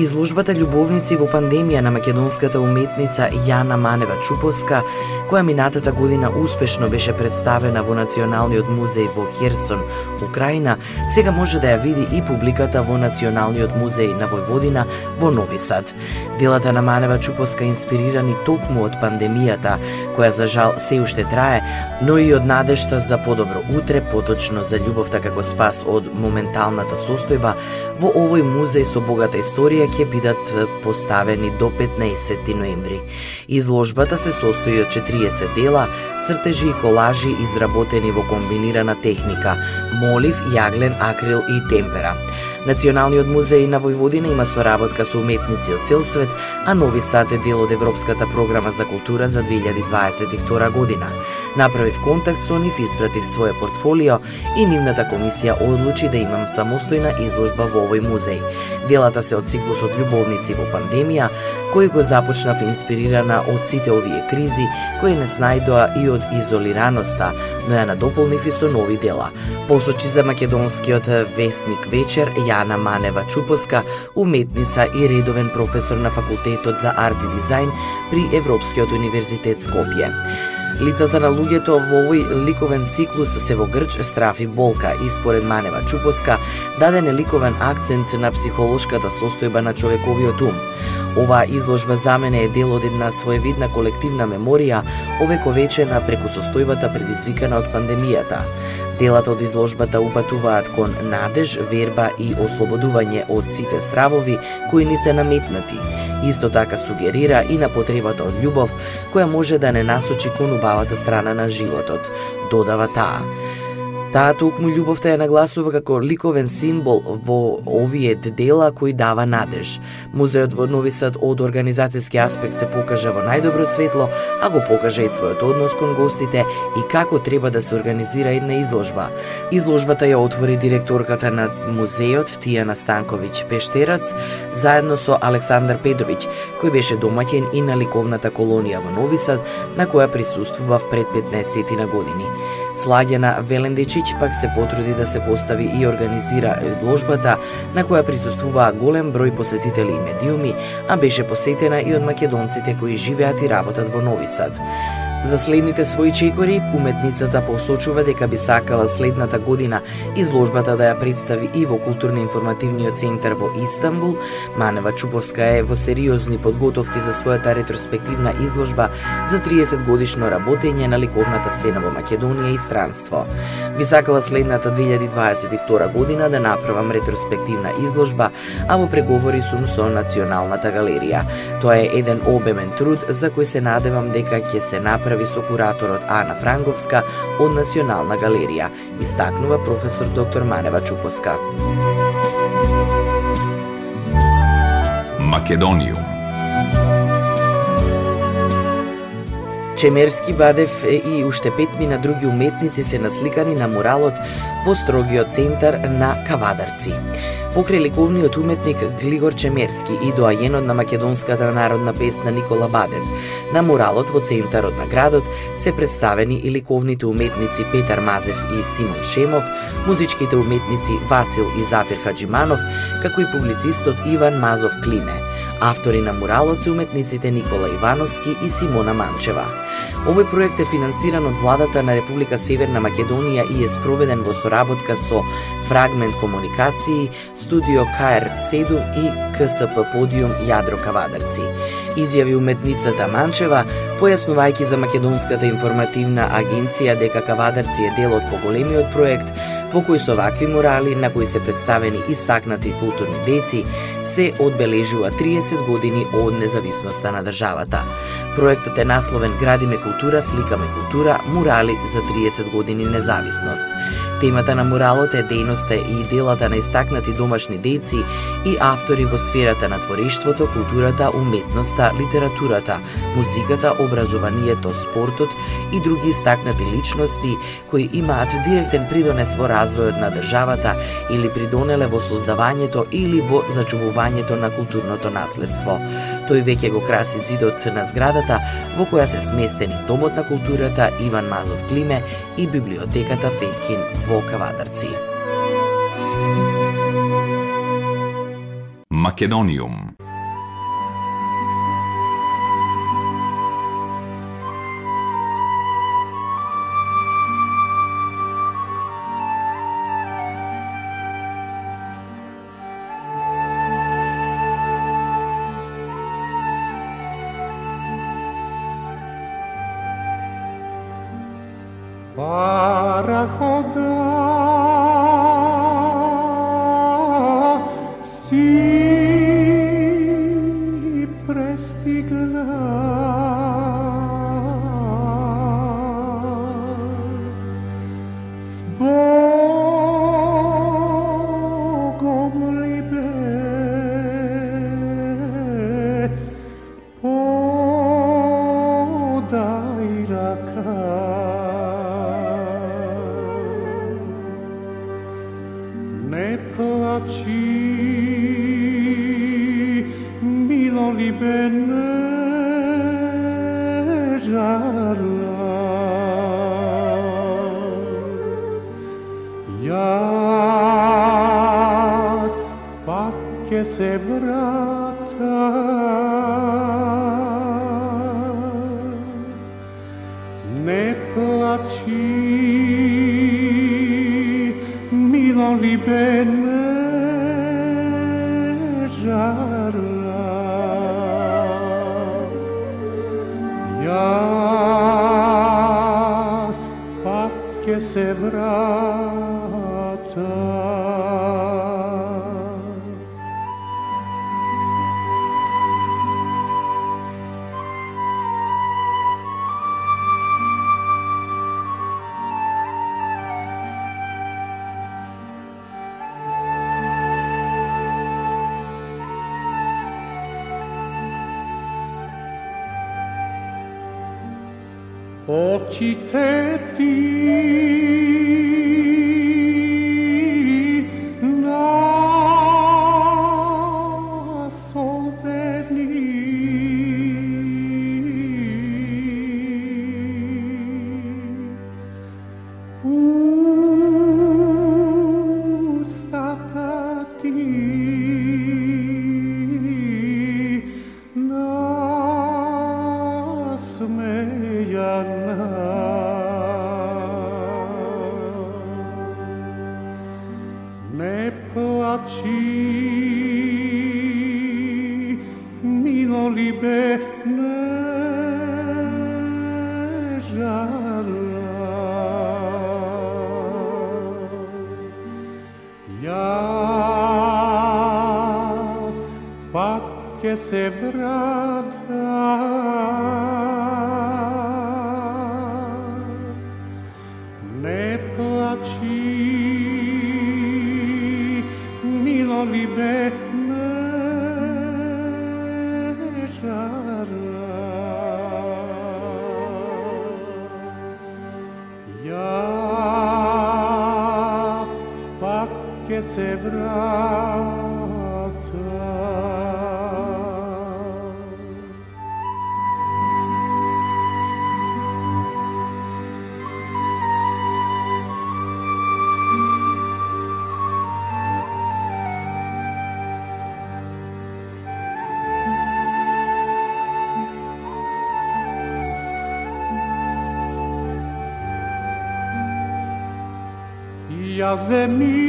Изложбата Љубовници во пандемија на македонската уметница Јана Манева Чуповска, која минатата година успешно беше представена во Националниот музеј во Херсон, Украина, сега може да ја види и публиката во Националниот музеј на Војводина во Нови Сад. Делата на Манева Чуповска инспирирани токму од пандемијата, која за жал се уште трае, но и од надешта за подобро утре, поточно за љубовта како спас од моменталната состојба, во овој музеј со богата историја ќе бидат поставени до 15 ноември. Изложбата се состои од 40 дела, цртежи и колажи изработени во комбинирана техника – молив, јаглен, акрил и темпера. Националниот музеј на Војводина има соработка со уметници од цел свет, а Нови Сад е дел од Европската програма за култура за 2022 година. Направив контакт со нив, испратив своје портфолио и нивната комисија одлучи да имам самостојна изложба во овој музеј. Делата се од циклусот Љубовници во пандемија, кој го започнав инспирирана од сите овие кризи, кои не снајдоа и од изолираноста, но ја надополнив и со нови дела. Посочи за македонскиот вестник Вечер Јана Манева Чупоска, уметница и редовен професор на факултетот за арт и дизајн при Европскиот универзитет Скопје. Лицата на луѓето во овој ликовен циклус се во грч, страф и болка и според Манева Чупоска даден ликовен акцент на психолошката состојба на човековиот ум. Оваа изложба за мене е дел од една своевидна колективна меморија, овековечена преку состојбата предизвикана од пандемијата. Делата од изложбата упатуваат кон надеж, верба и ослободување од сите стравови кои ни се наметнати, Исто така сугерира и на потребата од љубов, која може да не насочи кон убавата страна на животот, додава таа. Таа токму љубовта ја нагласува како ликовен символ во овие дела кои дава надеж. Музеот во Нови Сад од организацијски аспект се покажа во најдобро светло, а го покажа и својот однос кон гостите и како треба да се организира една изложба. Изложбата ја отвори директорката на музеот Тијана Станковиќ Пештерац заедно со Александар Педровиќ, кој беше домаќен и на ликовната колонија во Нови Сад, на која присуствував пред 15 на години. Слагена Велендичиќ пак се потруди да се постави и организира изложбата на која присуствуваа голем број посетители и медиуми, а беше посетена и од македонците кои живеат и работат во Нови Сад. За следните своји чекори, уметницата посочува дека би сакала следната година изложбата да ја представи и во културно-информативниот центар во Истанбул. Манева Чуповска е во сериозни подготовки за својата ретроспективна изложба за 30 годишно работење на ликовната сцена во Македонија и странство. Би сакала следната 2022 година да направам ретроспективна изложба, а во преговори сум со Националната галерија. Тоа е еден обемен труд за кој се надевам дека ќе се направи направи со кураторот Ана Франговска од Национална галерија, истакнува професор доктор Манева Чупоска. Македониум Чемерски Бадев и уште петмина други уметници се насликани на муралот во строгиот центар на Кавадарци. Покрај ликовниот уметник Глигор Чемерски и доајенот на македонската народна песна Никола Бадев, на муралот во центарот на градот се представени и ликовните уметници Петар Мазев и Симон Шемов, музичките уметници Васил и Зафир Хаджиманов, како и публицистот Иван Мазов Климе. Автори на муралот се уметниците Никола Ивановски и Симона Манчева. Овој проект е финансиран од владата на Република Северна Македонија и е спроведен во соработка со Фрагмент комуникации, Студио КР7 и КСП Подиум Јадро Кавадарци. Изјави уметницата Манчева, појаснувајќи за Македонската информативна агенција дека Кавадарци е дел од поголемиот проект во кои со вакви мурали на кои се представени истакнати културни деци се одбележува 30 години од независноста на државата. Проектот е насловен Градиме култура, сликаме култура, мурали за 30 години независност. Темата на муралот е дејноста и делата на истакнати домашни деци и автори во сферата на творештвото, културата, уметноста, литературата, музиката, образованието, спортот и други истакнати личности кои имаат директен придонес во развојот на државата или придонеле во создавањето или во зачувувањето на културното наследство. Тој веќе го краси зидот на зградата во која се сместени Домот на културата Иван Мазов Климе и библиотеката Феткин во Кавадарци. Македониум παραχόντα iar parche se vrata ne placi milo li bene jarra iar parche se vrata ќе loves é me.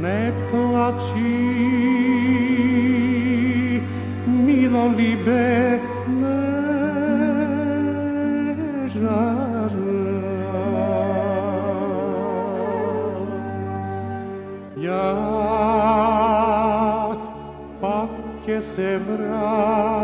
με το αξί μη δολυμπέ με ναι, ζαρά γιας σε βράδυ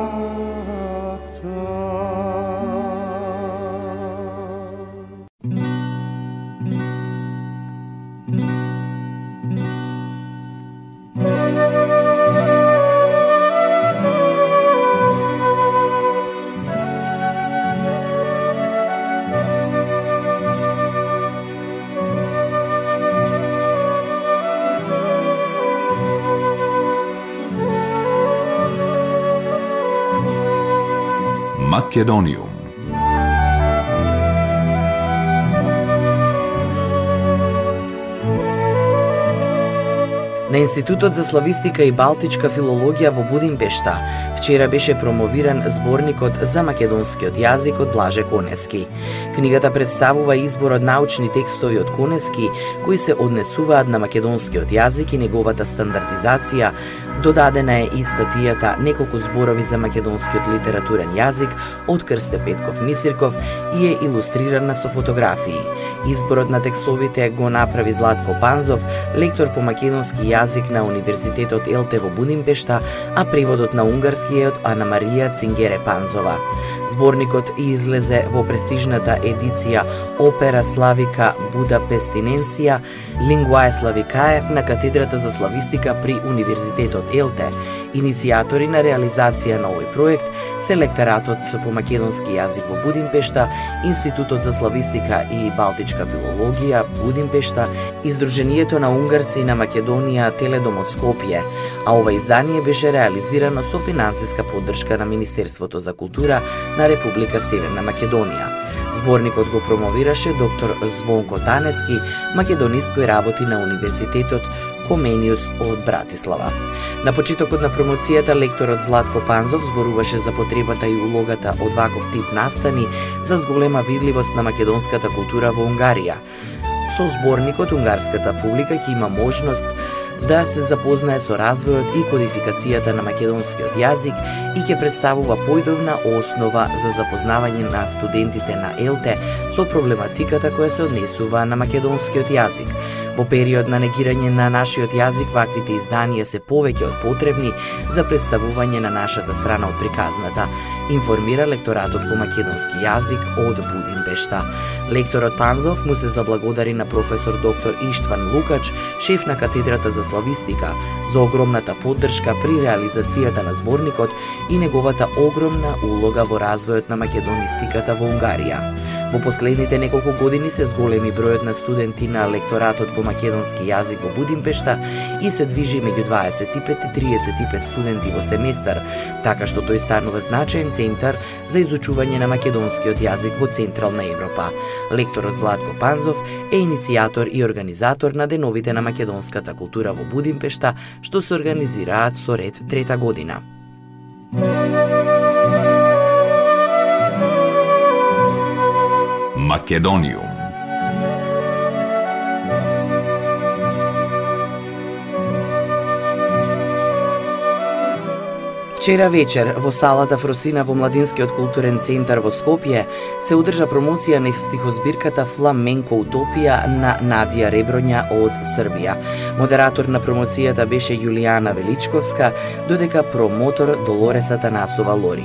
Македониум. На Институтот за славистика и балтичка филологија во Будимпешта вчера беше промовиран зборникот за македонскиот јазик од Блаже Конески. Книгата представува избор од научни текстови од Конески кои се однесуваат на македонскиот јазик и неговата стандардизација, Додадена е и статијата Неколку зборови за македонскиот литературен јазик од Крсте Петков Мисирков и е илустрирана со фотографии. Изборот на текстовите го направи Златко Панзов, лектор по македонски јазик на Универзитетот Елте во Будимпешта, а преводот на унгарски е од Ана Марија Цингере Панзова. Зборникот излезе во престижната едиција Опера Славика Будапестиненсија, Лингуае Славикае на катедрата за славистика при Универзитетот Елте. Иницијатори на реализација на овој проект се лекторатот по македонски јазик во Будимпешта, Институтот за славистика и балтичка филологија Будимпешта, Издруженијето на унгарци на Македонија Теледомот Скопје, а ова издание беше реализирано со финансиска поддршка на Министерството за култура на Република Северна Македонија. Зборникот го промовираше доктор Звонко Танески, македонист кој работи на Универзитетот Комениус од Братислава. На почетокот на промоцијата лекторот Златко Панзов зборуваше за потребата и улогата од ваков тип настани за зголема видливост на македонската култура во Унгарија. Со зборникот унгарската публика ќе има можност да се запознае со развојот и кодификацијата на македонскиот јазик и ќе представува појдовна основа за запознавање на студентите на ЕЛТЕ со проблематиката која се однесува на македонскиот јазик. Во период на негирање на нашиот јазик, ваквите изданија се повеќе од потребни за представување на нашата страна од приказната, информира лекторатот по македонски јазик од Будимпешта. Лекторот Панзов му се заблагодари на професор доктор Иштван Лукач, шеф на катедрата за славистика, за огромната поддршка при реализацијата на зборникот и неговата огромна улога во развојот на македонистиката во Унгарија. Во последните неколку години се зголеми бројот на студенти на лекторатот по македонски јазик во Будимпешта и се движи меѓу 25 и 35 студенти во семестар, така што тој станува значаен центар за изучување на македонскиот јазик во Централна Европа. Лекторот Златко Панзов е иницијатор и организатор на деновите на македонската култура во Будимпешта, што се организираат со ред трета година. Македониум Вчера вечер во салата Фросина во Младинскиот културен центар во Скопје се одржа промоција на стихозбирката Фламенко утопија на Надија Реброња од Србија. Модератор на промоцијата беше Јулијана Величковска, додека промотор Долореса Танасова Лори.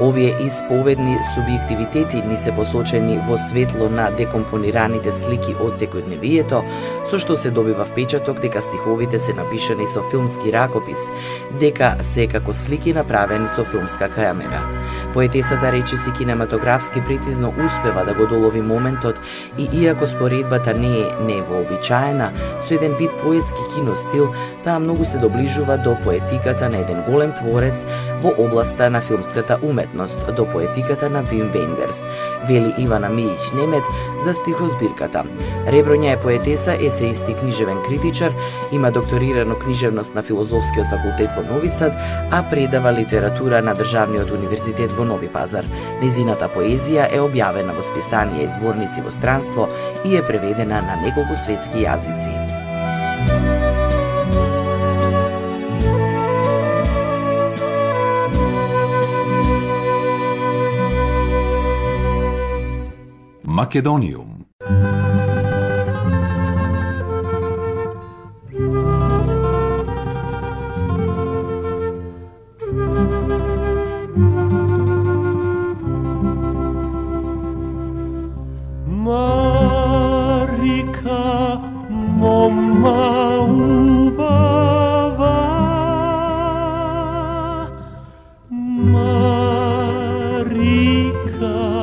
Овие исповедни субјективитети ни се посочени во светло на декомпонираните слики од секојдневието, со што се добива впечаток дека стиховите се напишани со филмски ракопис, дека се како слики направени со филмска камера. Поетесата речиси кинематографски прецизно успева да го долови моментот и иако споредбата не е невообичаена, со еден вид поетски киностил, таа многу се доближува до поетиката на еден голем творец во областа на филмската уметност до поетиката на Вим Вендерс, вели Ивана Мијич Немет за стихозбирката. Реброња е поетеса, есеисти книжевен критичар, има докторирано книжевност на Филозофскиот факултет во Нови Сад, а предава литература на Државниот универзитет во Нови Пазар. Незината поезија е објавена во списанија и зборници во странство и е преведена на неколку светски јазици. Македониум. the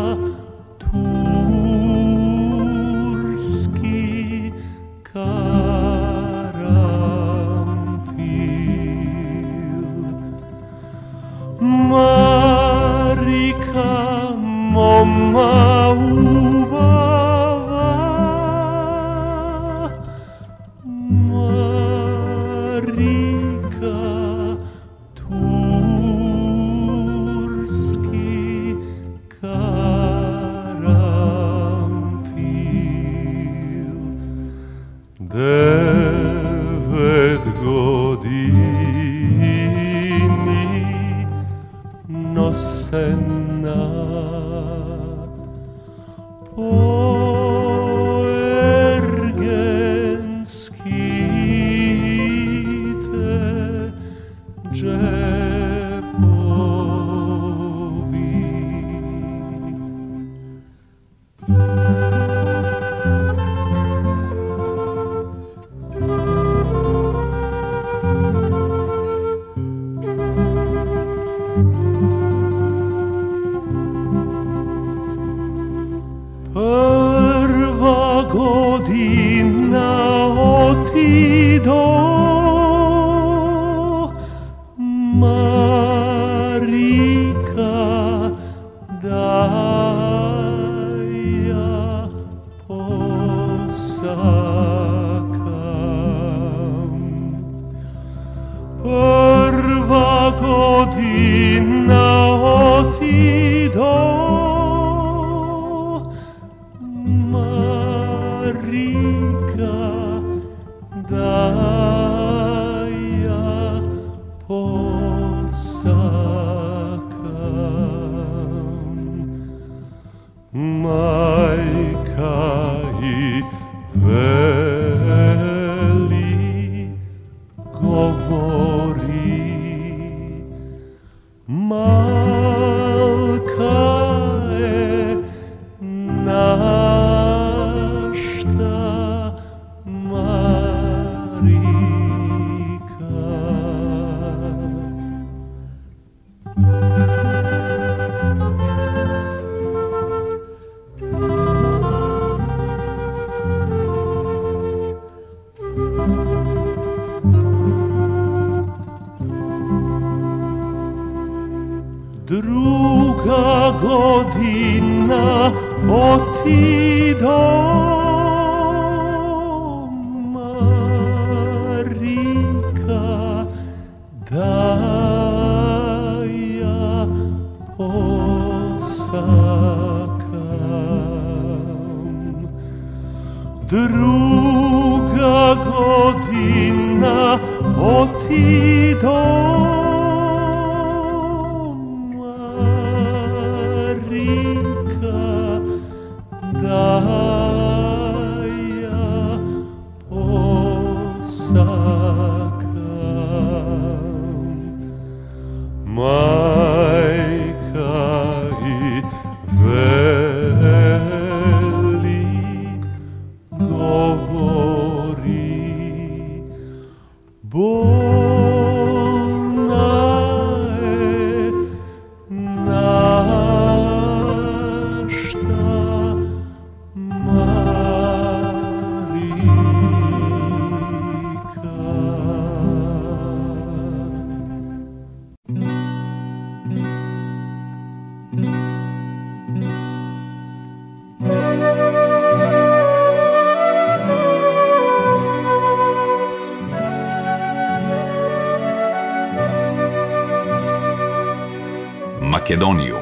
Македониум.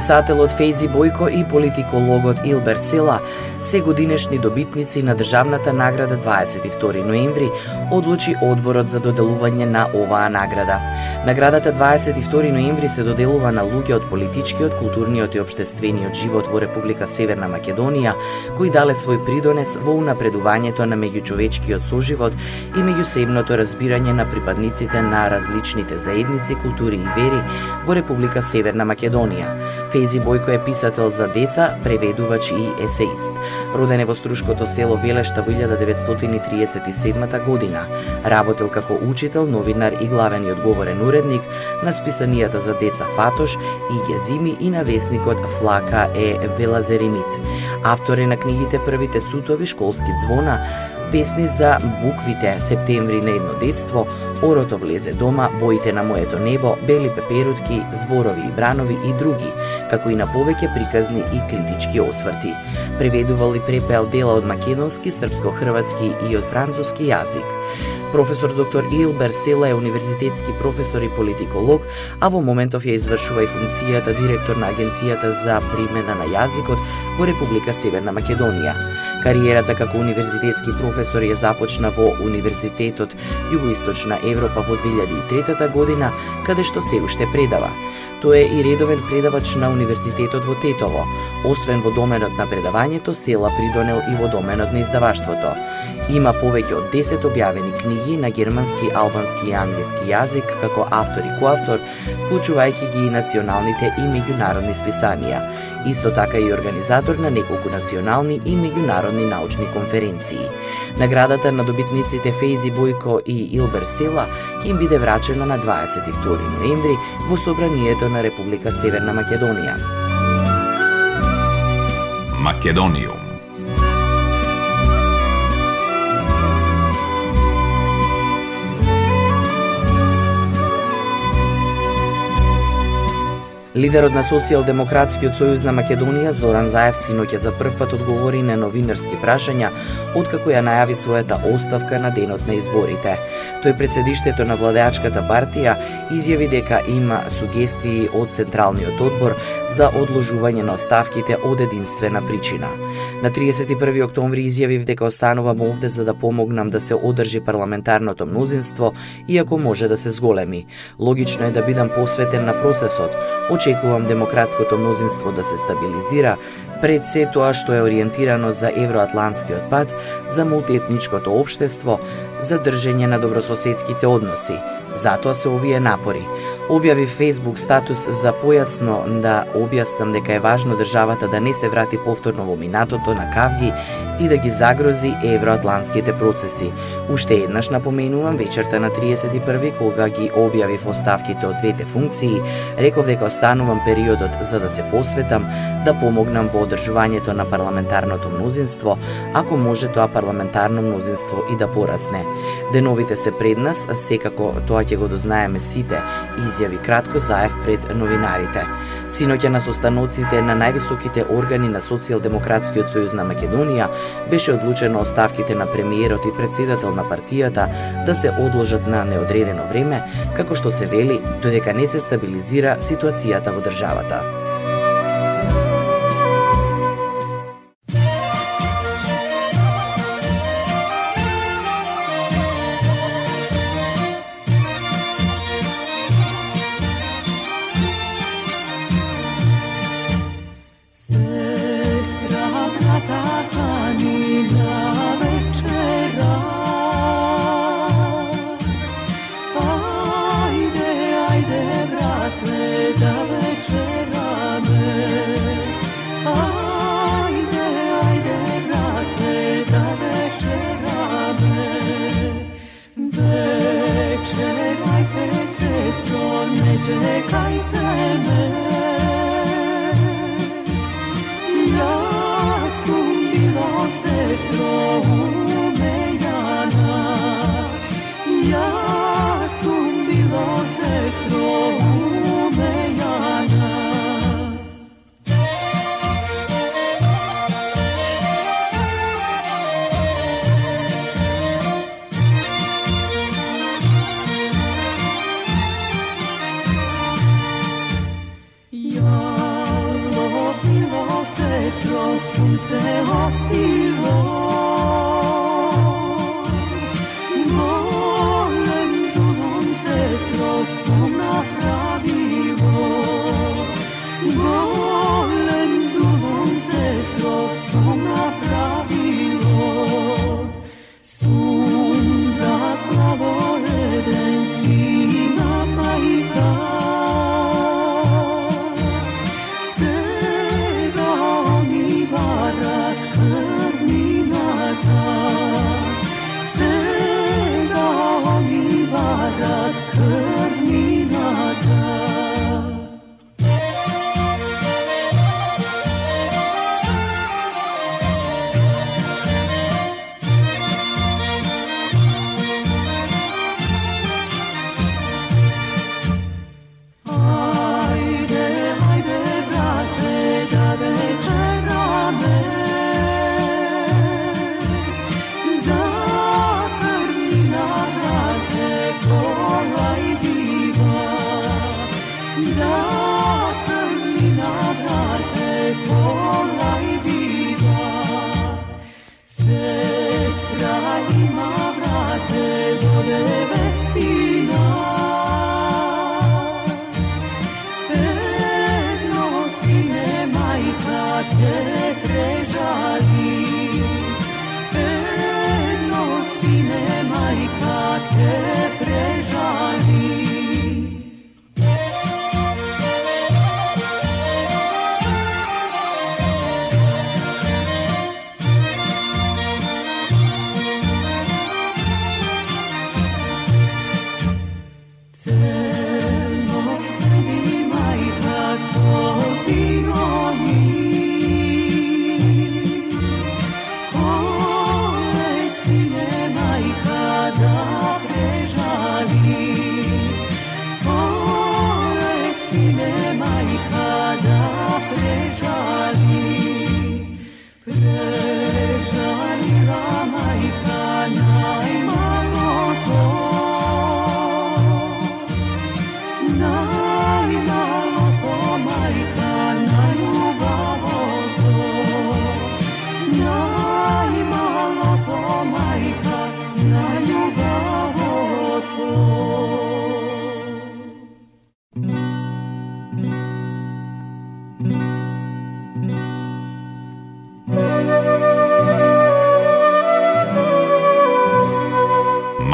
Писателот Фейзи Бојко и политикологот Илбер Сила, се годинешни добитници на државната награда 22 ноември, одлучи одборот за доделување на оваа награда. Наградата 22 ноември се доделува на луѓе од политичкиот, културниот и обштествениот живот во Република Северна Македонија, кои дале свој придонес во унапредувањето на меѓучовечкиот соживот и меѓусебното разбирање на припадниците на различните заедници, култури и вери во Република Северна Македонија. Фези Бојко е писател за деца, преведувач и есеист. Роден е во Струшкото село Велешта во 1937 година. Работел како учител, новинар и главен и одговорен уредник на списанијата за деца Фатош и Јазими и на весникот Флака е Велазеримит. Автор е на книгите Првите цутови, Школски звона, песни за буквите Септември на едно детство, Орото влезе дома, Боите на моето небо, Бели пеперутки, Зборови и бранови и други, како и на повеќе приказни и критички осврти. Преведувал и препел дела од македонски, српско-хрватски и од француски јазик. Професор доктор Илбер Села е универзитетски професор и политиколог, а во моментов ја извршува и функцијата директор на Агенцијата за примена на јазикот во Република Северна Македонија. Кариерата како универзитетски професор ја започна во Универзитетот Југоисточна Европа во 2003 година, каде што се уште предава. Тој е и редовен предавач на Универзитетот во Тетово. Освен во доменот на предавањето, Села придонел и во доменот на издаваштвото. Има повеќе од 10 објавени книги на германски, албански и англиски јазик како автор и коавтор, вклучувајќи ги и националните и меѓународни списанија. Исто така и организатор на неколку национални и меѓународни научни конференции. Наградата на добитниците Фейзи Бојко и Илбер Сила ќе им биде врачена на 22 ноември во собранието на Република Северна Македонија. Македониум. Лидерот на Социјалдемократскиот сојуз на Македонија Зоран Заев синоќа за прв пат одговори на новинарски прашања откако ја најави својата оставка на денот на изборите. Тој пред седиштето на владеачката партија изјави дека има сугестии од Централниот одбор за одложување на оставките од единствена причина. На 31 октомври изјавив дека останувам овде за да помогнам да се одржи парламентарното мнозинство, иако може да се зголеми. Логично е да бидам посветен на процесот. Очекувам демократското мнозинство да се стабилизира, пред се тоа што е ориентирано за евроатлантскиот пат, за мултиетничкото општество, за држење на добрососедските односи. Затоа се овие напори. Објави Facebook статус за појасно да објаснам дека е важно државата да не се врати повторно во минатото на кавги и да ги загрози евроатлантските процеси. Уште еднаш напоменувам вечерта на 31 кога ги објавив оставките од двете функции, реков дека останувам периодот за да се посветам да помогнам во одржувањето на парламентарното мнозинство, ако може тоа парламентарно мнозинство и да порасне. Деновите се пред нас, секако тоа ќе го дознаеме сите, изјави кратко заев пред новинарите. Синоќа на состаноците на највисоките органи на Социјалдемократскиот сојуз на Македонија беше одлучено оставките на премиерот и председател на партијата да се одложат на неодредено време, како што се вели, додека не се стабилизира ситуацијата во државата. か se, skroz sam se opilo.